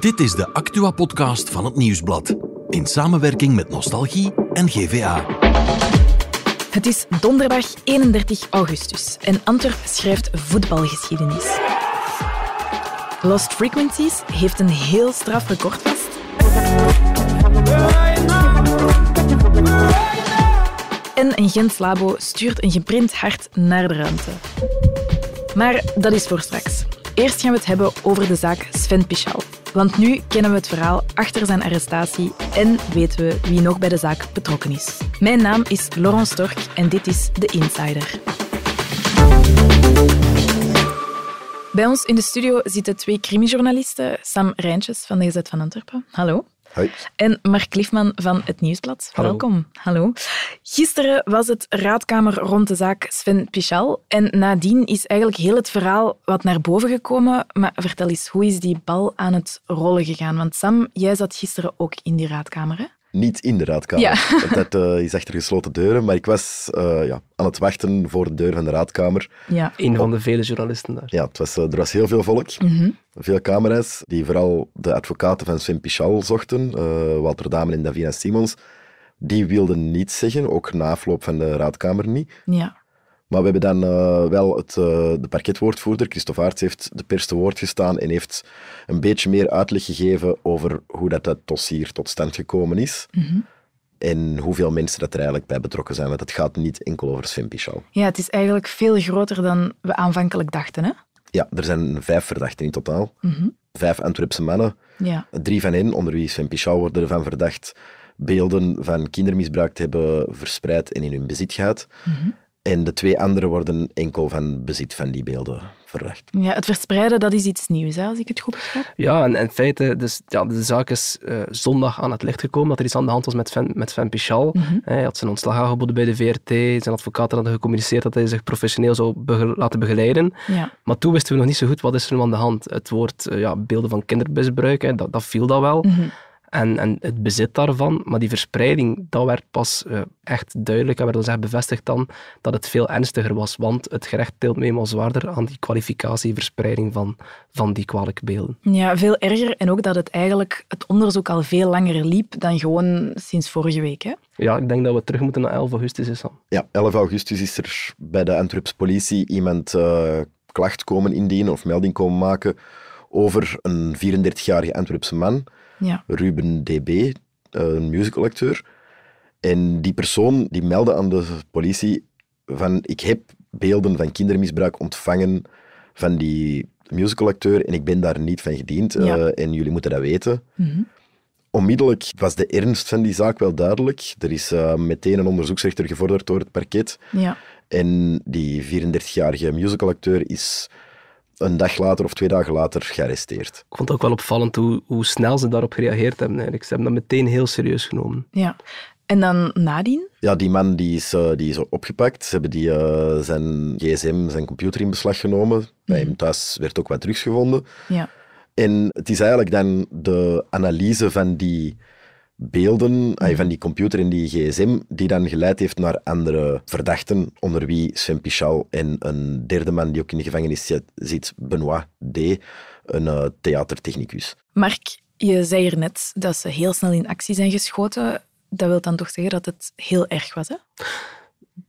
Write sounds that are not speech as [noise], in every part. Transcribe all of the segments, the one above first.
Dit is de Actua-podcast van het Nieuwsblad. In samenwerking met Nostalgie en GVA. Het is donderdag 31 augustus en Antwerp schrijft voetbalgeschiedenis. Lost Frequencies heeft een heel straf record vast. En een Gens Labo stuurt een geprint hart naar de ruimte. Maar dat is voor straks. Eerst gaan we het hebben over de zaak Sven Pichal. Want nu kennen we het verhaal achter zijn arrestatie en weten we wie nog bij de zaak betrokken is. Mijn naam is Laurent Stork en dit is The Insider. Bij ons in de studio zitten twee crimijournalisten, Sam Rijntjes van de Gazet van Antwerpen. Hallo. Hoi. En Mark Liefman van het Nieuwsblad. Hallo. Welkom. Hallo. Gisteren was het raadkamer rond de zaak Sven Pichal. En nadien is eigenlijk heel het verhaal wat naar boven gekomen. Maar vertel eens, hoe is die bal aan het rollen gegaan? Want Sam, jij zat gisteren ook in die raadkamer, hè? Niet in de raadkamer, Ja. dat [laughs] eh, is achter gesloten deuren. Maar ik was eh, ja, aan het wachten voor de deur van de raadkamer. Ja. Een van de vele journalisten daar. Ja, het was, eh, er was heel veel volk, Mhm. veel camera's, die vooral de advocaten van Sven Pichal zochten, eh, Walter Damen en Davina Simons. Die wilden niets zeggen, ook na afloop van de raadkamer niet. Ja. Maar we hebben dan eh, wel het, eh, de parketwoordvoerder, Christophe Aerts, heeft de pers te woord gestaan en heeft een beetje meer uitleg gegeven over hoe dat, dat dossier tot stand gekomen is. Mhm. En hoeveel mensen dat er eigenlijk bij betrokken zijn. Want het gaat niet enkel over Sven Pichal. ja, het is eigenlijk veel groter dan we aanvankelijk dachten, hè? Ja, er zijn vijf verdachten in totaal. Mhm. Vijf Antwerpse mannen. Ja. Drie van hen, onder wie Sven Pichal, worden ervan verdacht beelden van kindermisbruik te hebben verspreid en in hun bezit gehad. Mhm. En de twee anderen worden enkel van bezit van die beelden verdacht. ja, het verspreiden, dat is iets nieuws, hè, als ik het goed begrijp. Ja, en in feite, dus, ja, de zaak is eh, zondag aan het licht gekomen dat er iets aan de hand was met Van, met Van Pichal. Mhm. Hij had zijn ontslag aangeboden bij de VRT. Zijn advocaten hadden gecommuniceerd dat hij zich professioneel zou bege- laten begeleiden. Ja. Maar toen wisten we nog niet zo goed wat is er nu aan de hand. Het woord eh, ja, beelden van kindermisbruik, hè, dat, dat viel dat wel. Mhm. En, en het bezit daarvan, maar die verspreiding, dat werd pas eh, echt duidelijk en werd ons echt bevestigd dan dat het veel ernstiger was. Want het gerecht deelt me eenmaal zwaarder aan die kwalificatie, verspreiding van, van die kwalijke beelden. Ja, veel erger. En ook dat het eigenlijk het onderzoek al veel langer liep dan gewoon sinds vorige week. Hè? Ja, ik denk dat we terug moeten naar 11 augustus. Is dat. Ja, 11 augustus is er bij de Antwerpse politie iemand eh, klacht komen indienen of melding komen maken over een 34-jarige Antwerpse man, Ja. Ruben DB, eh, een musicalacteur. En die persoon die meldde aan de politie van ik heb beelden van kindermisbruik ontvangen van die musicalacteur en ik ben daar niet van gediend eh, en jullie moeten dat weten. Mhm. Onmiddellijk was de ernst van die zaak wel duidelijk. Er is eh, meteen een onderzoeksrechter gevorderd door het parket. Ja. En die 34-jarige musicalacteur is een dag later of twee dagen later gearresteerd. Ik vond het ook wel opvallend hoe, hoe snel ze daarop gereageerd hebben. Eigenlijk. Ze hebben dat meteen heel serieus genomen. ja. En dan nadien? Ja, die man die is, eh, die is opgepakt. Ze hebben die, eh, zijn gsm, zijn computer in beslag genomen. Bij hem thuis werd ook wat drugs gevonden. Ja. En het is eigenlijk dan de analyse van die beelden, ah, van die computer en die gsm, die dan geleid heeft naar andere verdachten, onder wie Sven Pichal en een derde man die ook in de gevangenis zit- zit, Benoit D., een eh, theatertechnicus. Mark, je zei er net dat ze heel snel in actie zijn geschoten. Dat wil dan toch zeggen dat het heel erg was, hè?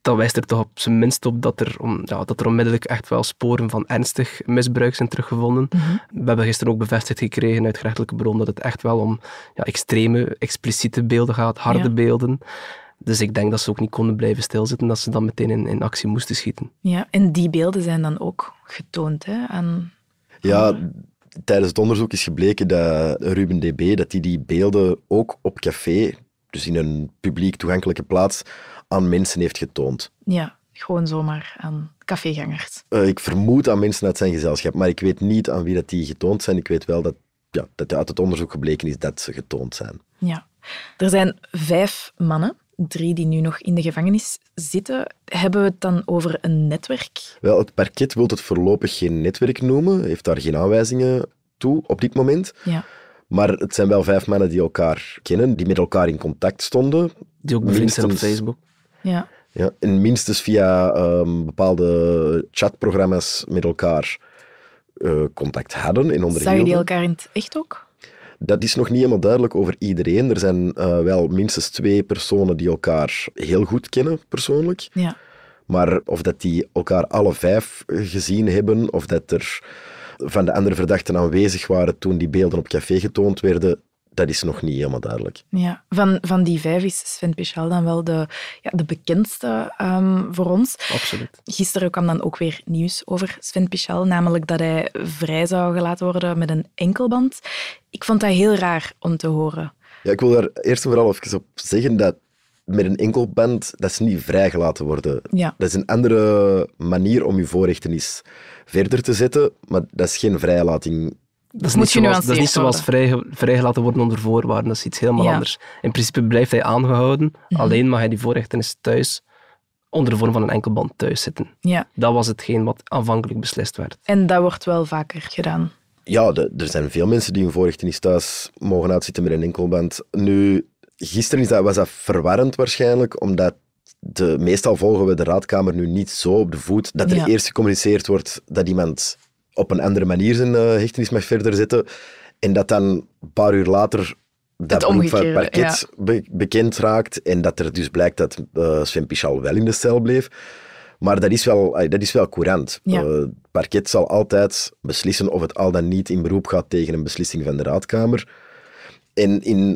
Dat wijst er toch op zijn minst op dat er, om, ja, dat er onmiddellijk echt wel sporen van ernstig misbruik zijn teruggevonden. We hebben gisteren ook bevestigd gekregen uit gerechtelijke bron dat het echt wel om ja, extreme, expliciete beelden gaat, harde Ja. beelden. Dus ik denk dat ze ook niet konden blijven stilzitten, dat ze dan meteen in, in actie moesten schieten. Ja. En die beelden zijn dan ook getoond hè, aan... Ja, tijdens het onderzoek is gebleken dat Ruben DB dat die, die beelden ook op café, dus in een publiek toegankelijke plaats, aan mensen heeft getoond. Ja, gewoon zomaar aan cafégangers. Eh, ik vermoed aan mensen uit zijn gezelschap, maar ik weet niet aan wie dat die getoond zijn. Ik weet wel dat, ja, dat uit het onderzoek gebleken is dat ze getoond zijn. Ja. Er zijn vijf mannen, drie die nu nog in de gevangenis zitten. Hebben we het dan over een netwerk? Wel, het parket wil het voorlopig geen netwerk noemen, heeft daar geen aanwijzingen toe op dit moment. Ja. Maar het zijn wel vijf mannen die elkaar kennen, die met elkaar in contact stonden. Die ook bevriend zijn op Facebook. Ja. Ja, en minstens via ehm, bepaalde chatprogramma's met elkaar eh, contact hadden en Zagen onderhielden. die elkaar in het echt ook? Dat is nog niet helemaal duidelijk over iedereen. Er zijn uh, wel minstens twee personen die elkaar heel goed kennen, persoonlijk. Ja. Maar of dat die elkaar alle vijf gezien hebben, of dat er van de andere verdachten aanwezig waren toen die beelden op café getoond werden, dat is nog niet helemaal duidelijk. Ja, van, van die vijf is Sven Pichal dan wel de, ja, de bekendste um, voor ons. Absoluut. Gisteren kwam dan ook weer nieuws over Sven Pichal, namelijk dat hij vrij zou gelaten worden met een enkelband. Ik vond dat heel raar om te horen. Ja, ik wil daar eerst en vooral even op zeggen dat met een enkelband, dat is niet vrijgelaten worden. Ja. Dat is een andere manier om je voorrechtenis verder te zetten, maar dat is geen vrijlating dat is, niet zoals, dat is niet zoals vrij, vrijgelaten worden onder voorwaarden. Dat is iets helemaal anders. In principe blijft hij aangehouden. Mhm. Alleen mag hij die voorrechtenis thuis onder de vorm van een enkelband thuis zitten. Ja. Dat was hetgeen wat aanvankelijk beslist werd. En dat wordt wel vaker gedaan. Ja, er zijn veel mensen die hun voorrechtenis thuis mogen uitzitten met een enkelband. Nu, gisteren is dat, was dat verwarrend waarschijnlijk, omdat de, meestal volgen we de raadkamer nu niet zo op de voet dat er eerst gecommuniceerd wordt dat iemand op een andere manier zijn uh, hechtenis mag verder zetten. En dat dan een paar uur later dat beroep van het parket bekend raakt en dat er dus blijkt dat uh, Sven Pichal wel in de cel bleef. Maar dat is wel, dat is wel courant. Ja. Uh, het parket zal altijd beslissen of het al dan niet in beroep gaat tegen een beslissing van de raadkamer. En in,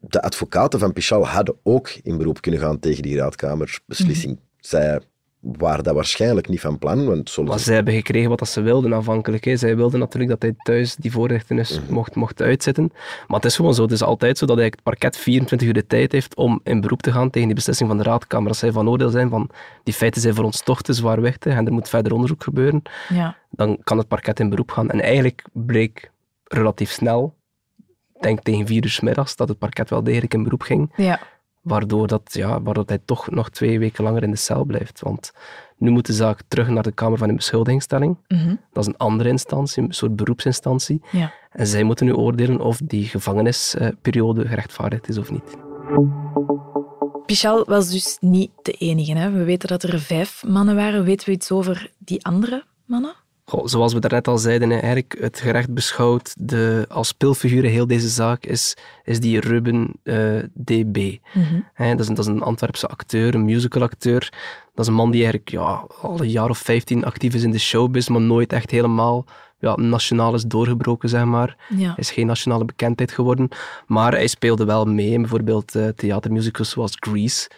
de advocaten van Pichal hadden ook in beroep kunnen gaan tegen die raadkamerbeslissing. Mm Zij waren dat waarschijnlijk niet van plan. Want maar zij hebben gekregen wat ze wilden aanvankelijk. Hè. Zij wilden natuurlijk dat hij thuis die voorrechtenis mm mocht, mocht uitzetten. Maar het is gewoon zo. Het is altijd zo dat hij het parket 24 uur de tijd heeft om in beroep te gaan tegen die beslissing van de raadkamer. Als zij van oordeel zijn van die feiten zijn voor ons toch te zwaarwichtig en er moet verder onderzoek gebeuren, ja. dan kan het parket in beroep gaan. En eigenlijk bleek relatief snel, denk tegen vier uur s middags, dat het parket wel degelijk in beroep ging. Ja. Waardoor, dat, ja, waardoor hij toch nog twee weken langer in de cel blijft. Want nu moet de zaak terug naar de Kamer van de Beschuldigingsstelling. Mhm. Dat is een andere instantie, een soort beroepsinstantie. Ja. En zij moeten nu oordelen of die gevangenisperiode gerechtvaardigd is of niet. Pichal was dus niet de enige. Hè? We weten dat er vijf mannen waren. Weten we iets over die andere mannen? Zoals we daarnet al zeiden, eigenlijk het gerecht beschouwt de, als speelfiguur heel deze zaak is, is die Ruben uh, eh, DB. Mm dat, is een, dat is een Antwerpse acteur, een musicalacteur. Dat is een man die eigenlijk ja, al een jaar of vijftien actief is in de showbiz, maar nooit echt helemaal ja, nationaal is doorgebroken, zeg maar. Ja. Hij is geen nationale bekendheid geworden, maar hij speelde wel mee in bijvoorbeeld uh, theatermusicals zoals Grease.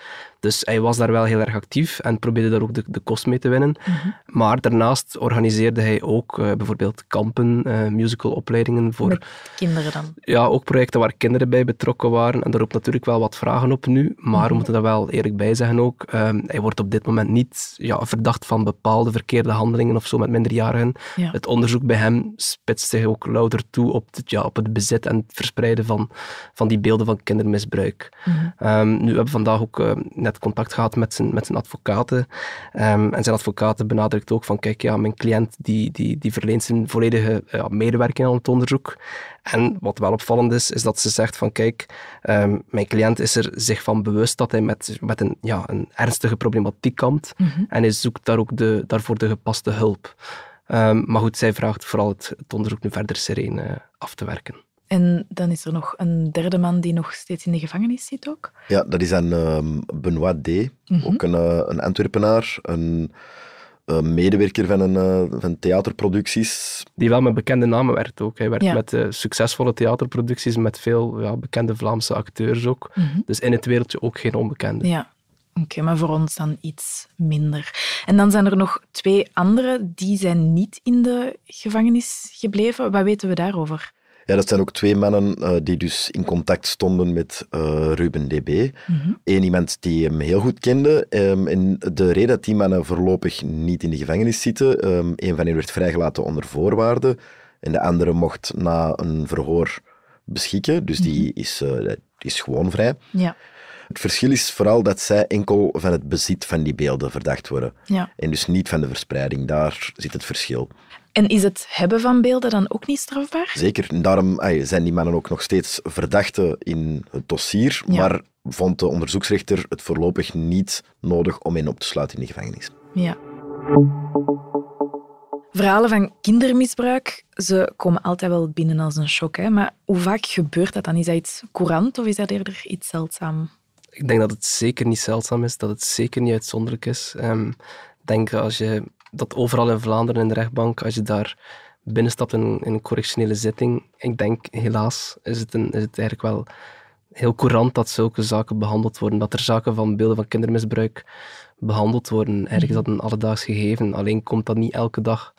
Dus hij was daar wel heel erg actief en probeerde daar ook de, de kost mee te winnen. Mhm. Maar daarnaast organiseerde hij ook uh, bijvoorbeeld kampen, uh, musicalopleidingen voor... Met kinderen dan? Ja, ook projecten waar kinderen bij betrokken waren. En daar roept natuurlijk wel wat vragen op nu, maar we mhm. moeten daar wel eerlijk bij zeggen ook. Um, hij wordt op dit moment niet ja, verdacht van bepaalde verkeerde handelingen of zo met minderjarigen. Ja. Het onderzoek bij hem spitst zich ook louter toe op het, ja, op het bezit en het verspreiden van, van die beelden van kindermisbruik. Mhm. Um, nu hebben we vandaag ook uh, contact gehad met zijn, met zijn advocaten. Ehm, en zijn advocaten benadrukt ook van, kijk, ja, mijn cliënt die, die, die verleent zijn volledige ja, medewerking aan het onderzoek. En wat wel opvallend is, is dat ze zegt van, kijk, um, mijn cliënt is er zich van bewust dat hij met, met een, ja, een ernstige problematiek kampt. Mhm. En hij zoekt daar ook de, daarvoor de gepaste hulp. Um, maar goed, zij vraagt vooral het, het onderzoek nu verder sereen uh, af te werken. En dan is er nog een derde man die nog steeds in de gevangenis zit ook? Ja, dat is een um, Benoit D., Mhm. ook een, uh, een Antwerpenaar, een, een medewerker van, een, uh, van theaterproducties. Die wel met bekende namen werkt ook. Hij werkt Ja. met uh, succesvolle theaterproducties, met veel ja, bekende Vlaamse acteurs ook. Mhm. Dus in het wereldje ook geen onbekende. Ja. Oké, maar voor ons dan iets minder. En dan zijn er nog twee andere, die zijn niet in de gevangenis gebleven. Wat weten we daarover? Ja, dat zijn ook twee mannen uh, die dus in contact stonden met uh, Ruben DB. Mhm. Eén iemand die hem heel goed kende. Um, en de reden dat die mannen voorlopig niet in de gevangenis zitten, um, een van hen werd vrijgelaten onder voorwaarden en de andere mocht na een verhoor beschikken. Dus die, is, uh, die is gewoon vrij. Ja. Het verschil is vooral dat zij enkel van het bezit van die beelden verdacht worden. Ja. En dus niet van de verspreiding. Daar zit het verschil. En is het hebben van beelden dan ook niet strafbaar? Zeker. En daarom ay, zijn die mannen ook nog steeds verdachten in het dossier. Ja. Maar vond de onderzoeksrechter het voorlopig niet nodig om hen op te sluiten in de gevangenis. Ja. Verhalen van kindermisbruik, ze komen altijd wel binnen als een shock. Hè? Maar hoe vaak gebeurt dat dan? Is dat iets courant of is dat eerder iets zeldzaam? Ik denk dat het zeker niet zeldzaam is, dat het zeker niet uitzonderlijk is. Um, ik denk als je, dat overal in Vlaanderen in de rechtbank, als je daar binnenstapt in, in een correctionele zitting, ik denk helaas is het, een, is het eigenlijk wel heel courant dat zulke zaken behandeld worden. Dat er zaken van beelden van kindermisbruik behandeld worden. Eigenlijk is dat een alledaags gegeven. Alleen komt dat niet elke dag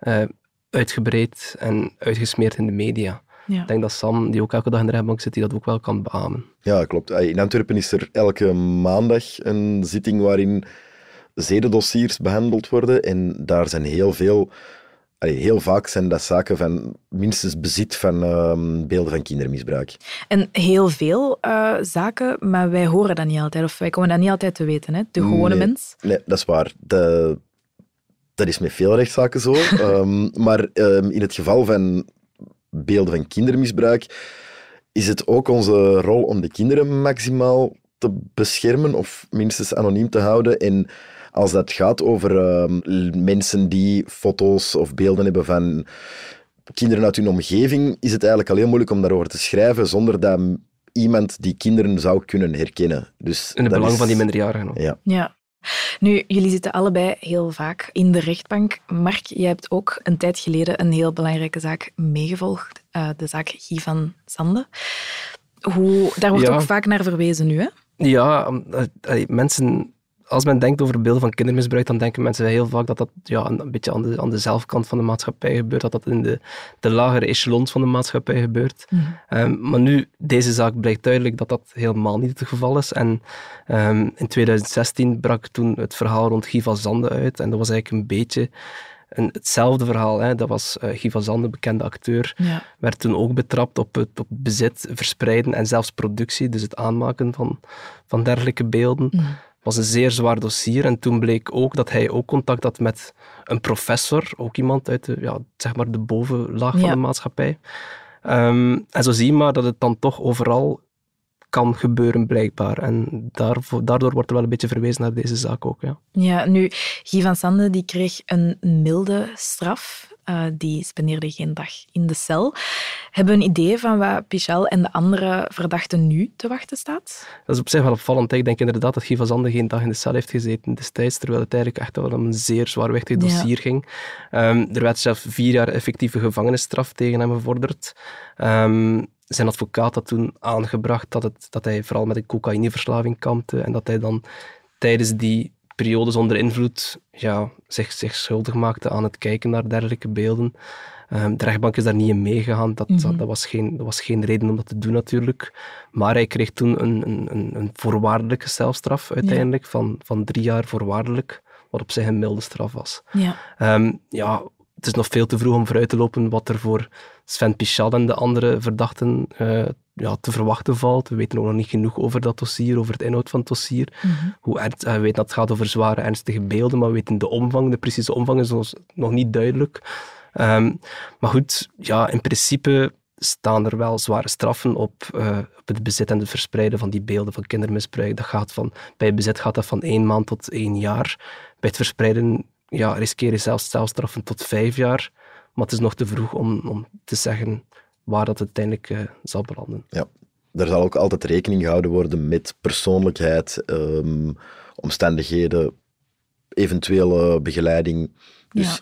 uh, uitgebreid en uitgesmeerd in de media. Ja. Ik denk dat Sam, die ook elke dag in de rechtbank zit, die dat ook wel kan beamen. Ja, klopt. In Antwerpen is er elke maandag een zitting waarin zedendossiers behandeld worden. En daar zijn heel veel heel vaak zijn dat zaken van minstens bezit van uh, beelden van kindermisbruik. En heel veel uh, zaken, maar wij horen dat niet altijd, of wij komen dat niet altijd te weten, hè? de gewone mens. Nee, dat is waar. De, dat is met veel rechtszaken zo. um, [laughs] maar um, in het geval van beelden van kindermisbruik is het ook onze rol om de kinderen maximaal te beschermen of minstens anoniem te houden. En als dat gaat over ehm, mensen die foto's of beelden hebben van kinderen uit hun omgeving, is het eigenlijk al heel moeilijk om daarover te schrijven zonder dat iemand die kinderen zou kunnen herkennen. Dus in het belang van die minderjarigen. Ja. ja. Nu, jullie zitten allebei heel vaak in de rechtbank. Mark, jij hebt ook een tijd geleden een heel belangrijke zaak meegevolgd, uh, de zaak Guy van Zande. Hoe, daar wordt ook vaak naar verwezen nu, hè? Ja, uh, mensen als men denkt over beelden van kindermisbruik, dan denken mensen heel vaak dat dat ja, een beetje aan de, aan de zelfkant van de maatschappij gebeurt, dat dat in de, de lagere echelons van de maatschappij gebeurt. Mhm. Ehm, maar nu, deze zaak blijkt duidelijk dat dat helemaal niet het geval is. En ehm, in 2016 brak toen het verhaal rond Guy van Zande uit. En dat was eigenlijk een beetje een, hetzelfde verhaal. Hè. Dat was uh, Guy van Zande, bekende acteur, ja. werd toen ook betrapt op het op bezit, verspreiden en zelfs productie, dus het aanmaken van, van dergelijke beelden. Mhm was een zeer zwaar dossier. En toen bleek ook dat hij ook contact had met een professor, ook iemand uit de, ja, zeg maar de bovenlaag van de maatschappij. Ehm, en zo zie je maar dat het dan toch overal kan gebeuren, blijkbaar. En daarvoor, daardoor wordt er wel een beetje verwezen naar deze zaak ook. Ja, ja nu, Guy van Sande die kreeg een milde straf. Uh, die spendeerde geen dag in de cel. Hebben we een idee van wat Pichel en de andere verdachten nu te wachten staat? Dat is op zich wel opvallend. Ik denk inderdaad dat Guy van Zande geen dag in de cel heeft gezeten destijds, terwijl het eigenlijk echt wel om een zeer zwaarwichtig dossier ging. Um, er werd zelfs vier jaar effectieve gevangenisstraf tegen hem gevorderd. Um, zijn advocaat had toen aangebracht dat, het, dat hij vooral met een cocaïneverslaving kampte en dat hij dan tijdens die periodes onder invloed ja, zich, zich schuldig maakte aan het kijken naar dergelijke beelden. Um, de rechtbank is daar niet in meegegaan. Dat, dat, mhm. was geen, dat was geen reden om dat te doen natuurlijk. Maar hij kreeg toen een, een, een voorwaardelijke celstraf uiteindelijk van, van drie jaar voorwaardelijk, wat op zich een milde straf was. Ja. Um, ja, het is nog veel te vroeg om vooruit te lopen wat er voor Sven Pichal en de andere verdachten uh, ja, te verwachten valt. We weten ook nog niet genoeg over dat dossier, over het inhoud van het dossier. Mm -hmm. Hoe ernst, uh, we weten dat het gaat over zware, ernstige beelden, maar we weten de omvang, de precieze omvang is ons nog niet duidelijk. Um, maar goed, ja, in principe staan er wel zware straffen op, uh, op het bezit en het verspreiden van die beelden van kindermisbruik. Dat gaat van, bij bezit gaat dat van één maand tot één jaar. Bij het verspreiden ja, riskeer je zelfs celstraffen tot vijf jaar. Maar het is nog te vroeg om, om te zeggen waar dat uiteindelijk uh, zal belanden. Ja, er zal ook altijd rekening gehouden worden met persoonlijkheid, um, omstandigheden, eventuele begeleiding. Dus ja.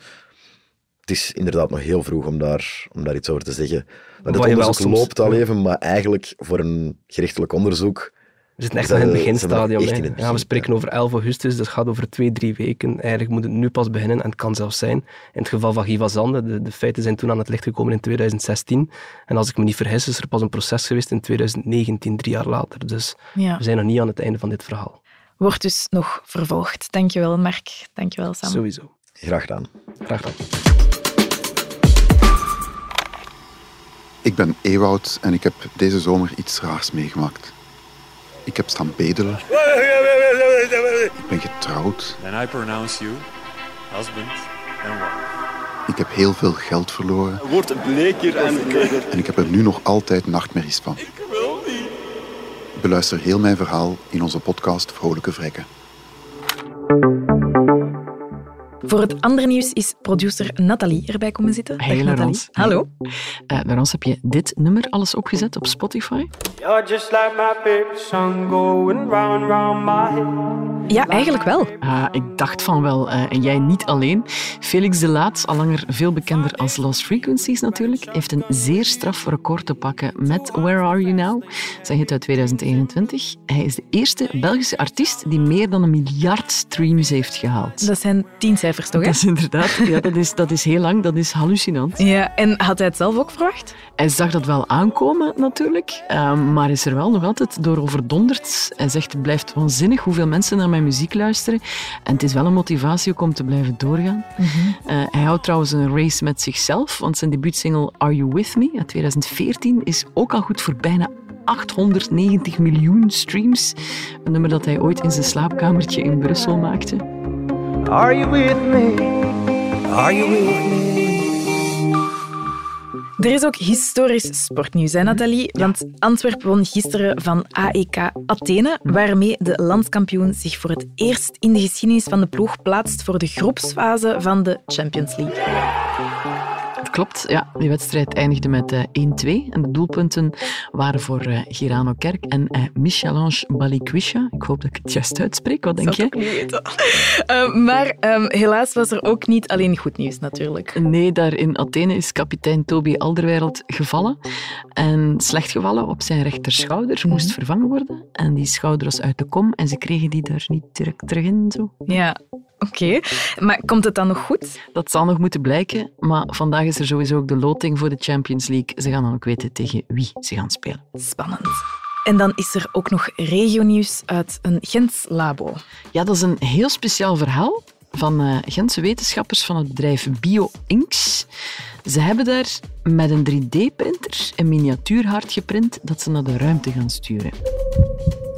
Het is inderdaad nog heel vroeg om daar, om daar iets over te zeggen. Dat het onderzoek soms, loopt al even, maar eigenlijk voor een gerechtelijk onderzoek we zitten echt nog in het beginstadium. In ja, we spreken over 11 augustus, dus het gaat over twee, drie weken. Eigenlijk moet het nu pas beginnen en het kan zelfs zijn. In het geval van Giva Zande, de, de, feiten zijn toen aan het licht gekomen in 2016. En als ik me niet vergis, is er pas een proces geweest in 2019, drie jaar later. Dus we zijn nog niet aan het einde van dit verhaal. Wordt dus nog vervolgd. Dankjewel, Mark. Dankjewel, Sam. Sowieso. Graag gedaan. Graag gedaan. Ik ben Ewoud en ik heb deze zomer iets raars meegemaakt. Ik heb staan bedelen. Ik ben getrouwd. And I pronounce you husband and wife. Ik heb heel veel geld verloren. Wordt bleker en bleker. En ik heb er nu nog altijd nachtmerries van. Ik wil niet. Beluister heel mijn verhaal in onze podcast Vrolijke Vrekken. Voor het andere nieuws is producer Nathalie erbij komen zitten. Dag, Hey, Nathalie. Hallo. Eh Laurence, heb je dit nummer alles opgezet op Spotify? You're just like my favorite song going round round my head. Ja, eigenlijk wel. Ah, ik dacht van wel, eh, en jij niet alleen. Felix de Laat, al langer veel bekender als Lost Frequencies natuurlijk, heeft een zeer straf record te pakken met Where Are You Now? Zijn hit uit 2021. Hij is de eerste Belgische artiest die meer dan een miljard streams heeft gehaald. Dat zijn tien cijfers, toch? Hè? Dat is inderdaad, ja, dat is, dat is heel lang, dat is hallucinant. Ja, en had hij het zelf ook verwacht? Hij zag dat wel aankomen natuurlijk, ehm, maar is er wel nog altijd door overdonderd. Hij zegt het blijft waanzinnig hoeveel mensen naar mijn muziek luisteren. En het is wel een motivatie ook om te blijven doorgaan. Eh, hij houdt trouwens een race met zichzelf, want zijn debuutsingle Are You With Me uit 2014 is ook al goed voor bijna 890 miljoen streams. Een nummer dat hij ooit in zijn slaapkamertje in Brussel maakte. Are you with me? Are you with me? Er is ook historisch sportnieuws, hè, Nathalie? Want Antwerpen won gisteren van AEK Athene, waarmee de landskampioen zich voor het eerst in de geschiedenis van de ploeg plaatst voor de groepsfase van de Champions League. Klopt, ja. Die wedstrijd eindigde met eh, 1-2. En de doelpunten waren voor eh, Girano Kerk en eh, Michelange Balikwisha. Ik hoop dat ik het juist uitspreek. Wat denk je? niet weten. Eh, maar ehm, helaas was er ook niet alleen goed nieuws, natuurlijk. Nee, daar in Athene is kapitein Toby Alderweireld gevallen. En slecht gevallen op zijn rechterschouder. Moest vervangen worden. En die schouder was uit de kom. En ze kregen die daar niet direct terug in. Zo. Ja, oké. Maar komt het dan nog goed? Dat zal nog moeten blijken. Maar vandaag is er sowieso ook de loting voor de Champions League. Ze gaan dan ook weten tegen wie ze gaan spelen. Spannend. En dan is er ook nog regionieuws uit een Gents labo. Ja, dat is een heel speciaal verhaal van eh Gentse wetenschappers van het bedrijf BioInks. Ze hebben daar met een 3D-printer een miniatuurhart geprint dat ze naar de ruimte gaan sturen.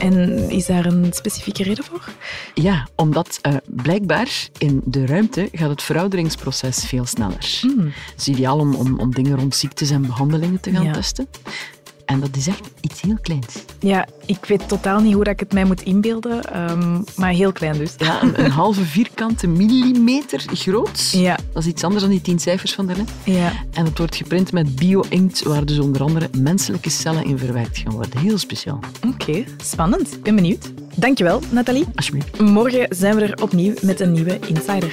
En is daar een specifieke reden voor? Ja, omdat eh, blijkbaar in de ruimte gaat het verouderingsproces veel sneller. Het is ideaal om, om, om dingen rond ziektes en behandelingen te gaan Ja. testen. En dat is echt iets heel kleins. Ja, ik weet totaal niet hoe dat ik het mij moet inbeelden, ehm, maar heel klein dus. Ja, een, een halve vierkante millimeter groot. Ja, Dat is iets anders dan die tien cijfers van daarnet. ja. En het wordt geprint met bio-inkt, waar dus onder andere menselijke cellen in verwerkt gaan worden. Heel speciaal. oké. Spannend. Ik ben benieuwd. Dankjewel, Nathalie. Alsjeblieft. Morgen zijn we er opnieuw met een nieuwe Insider.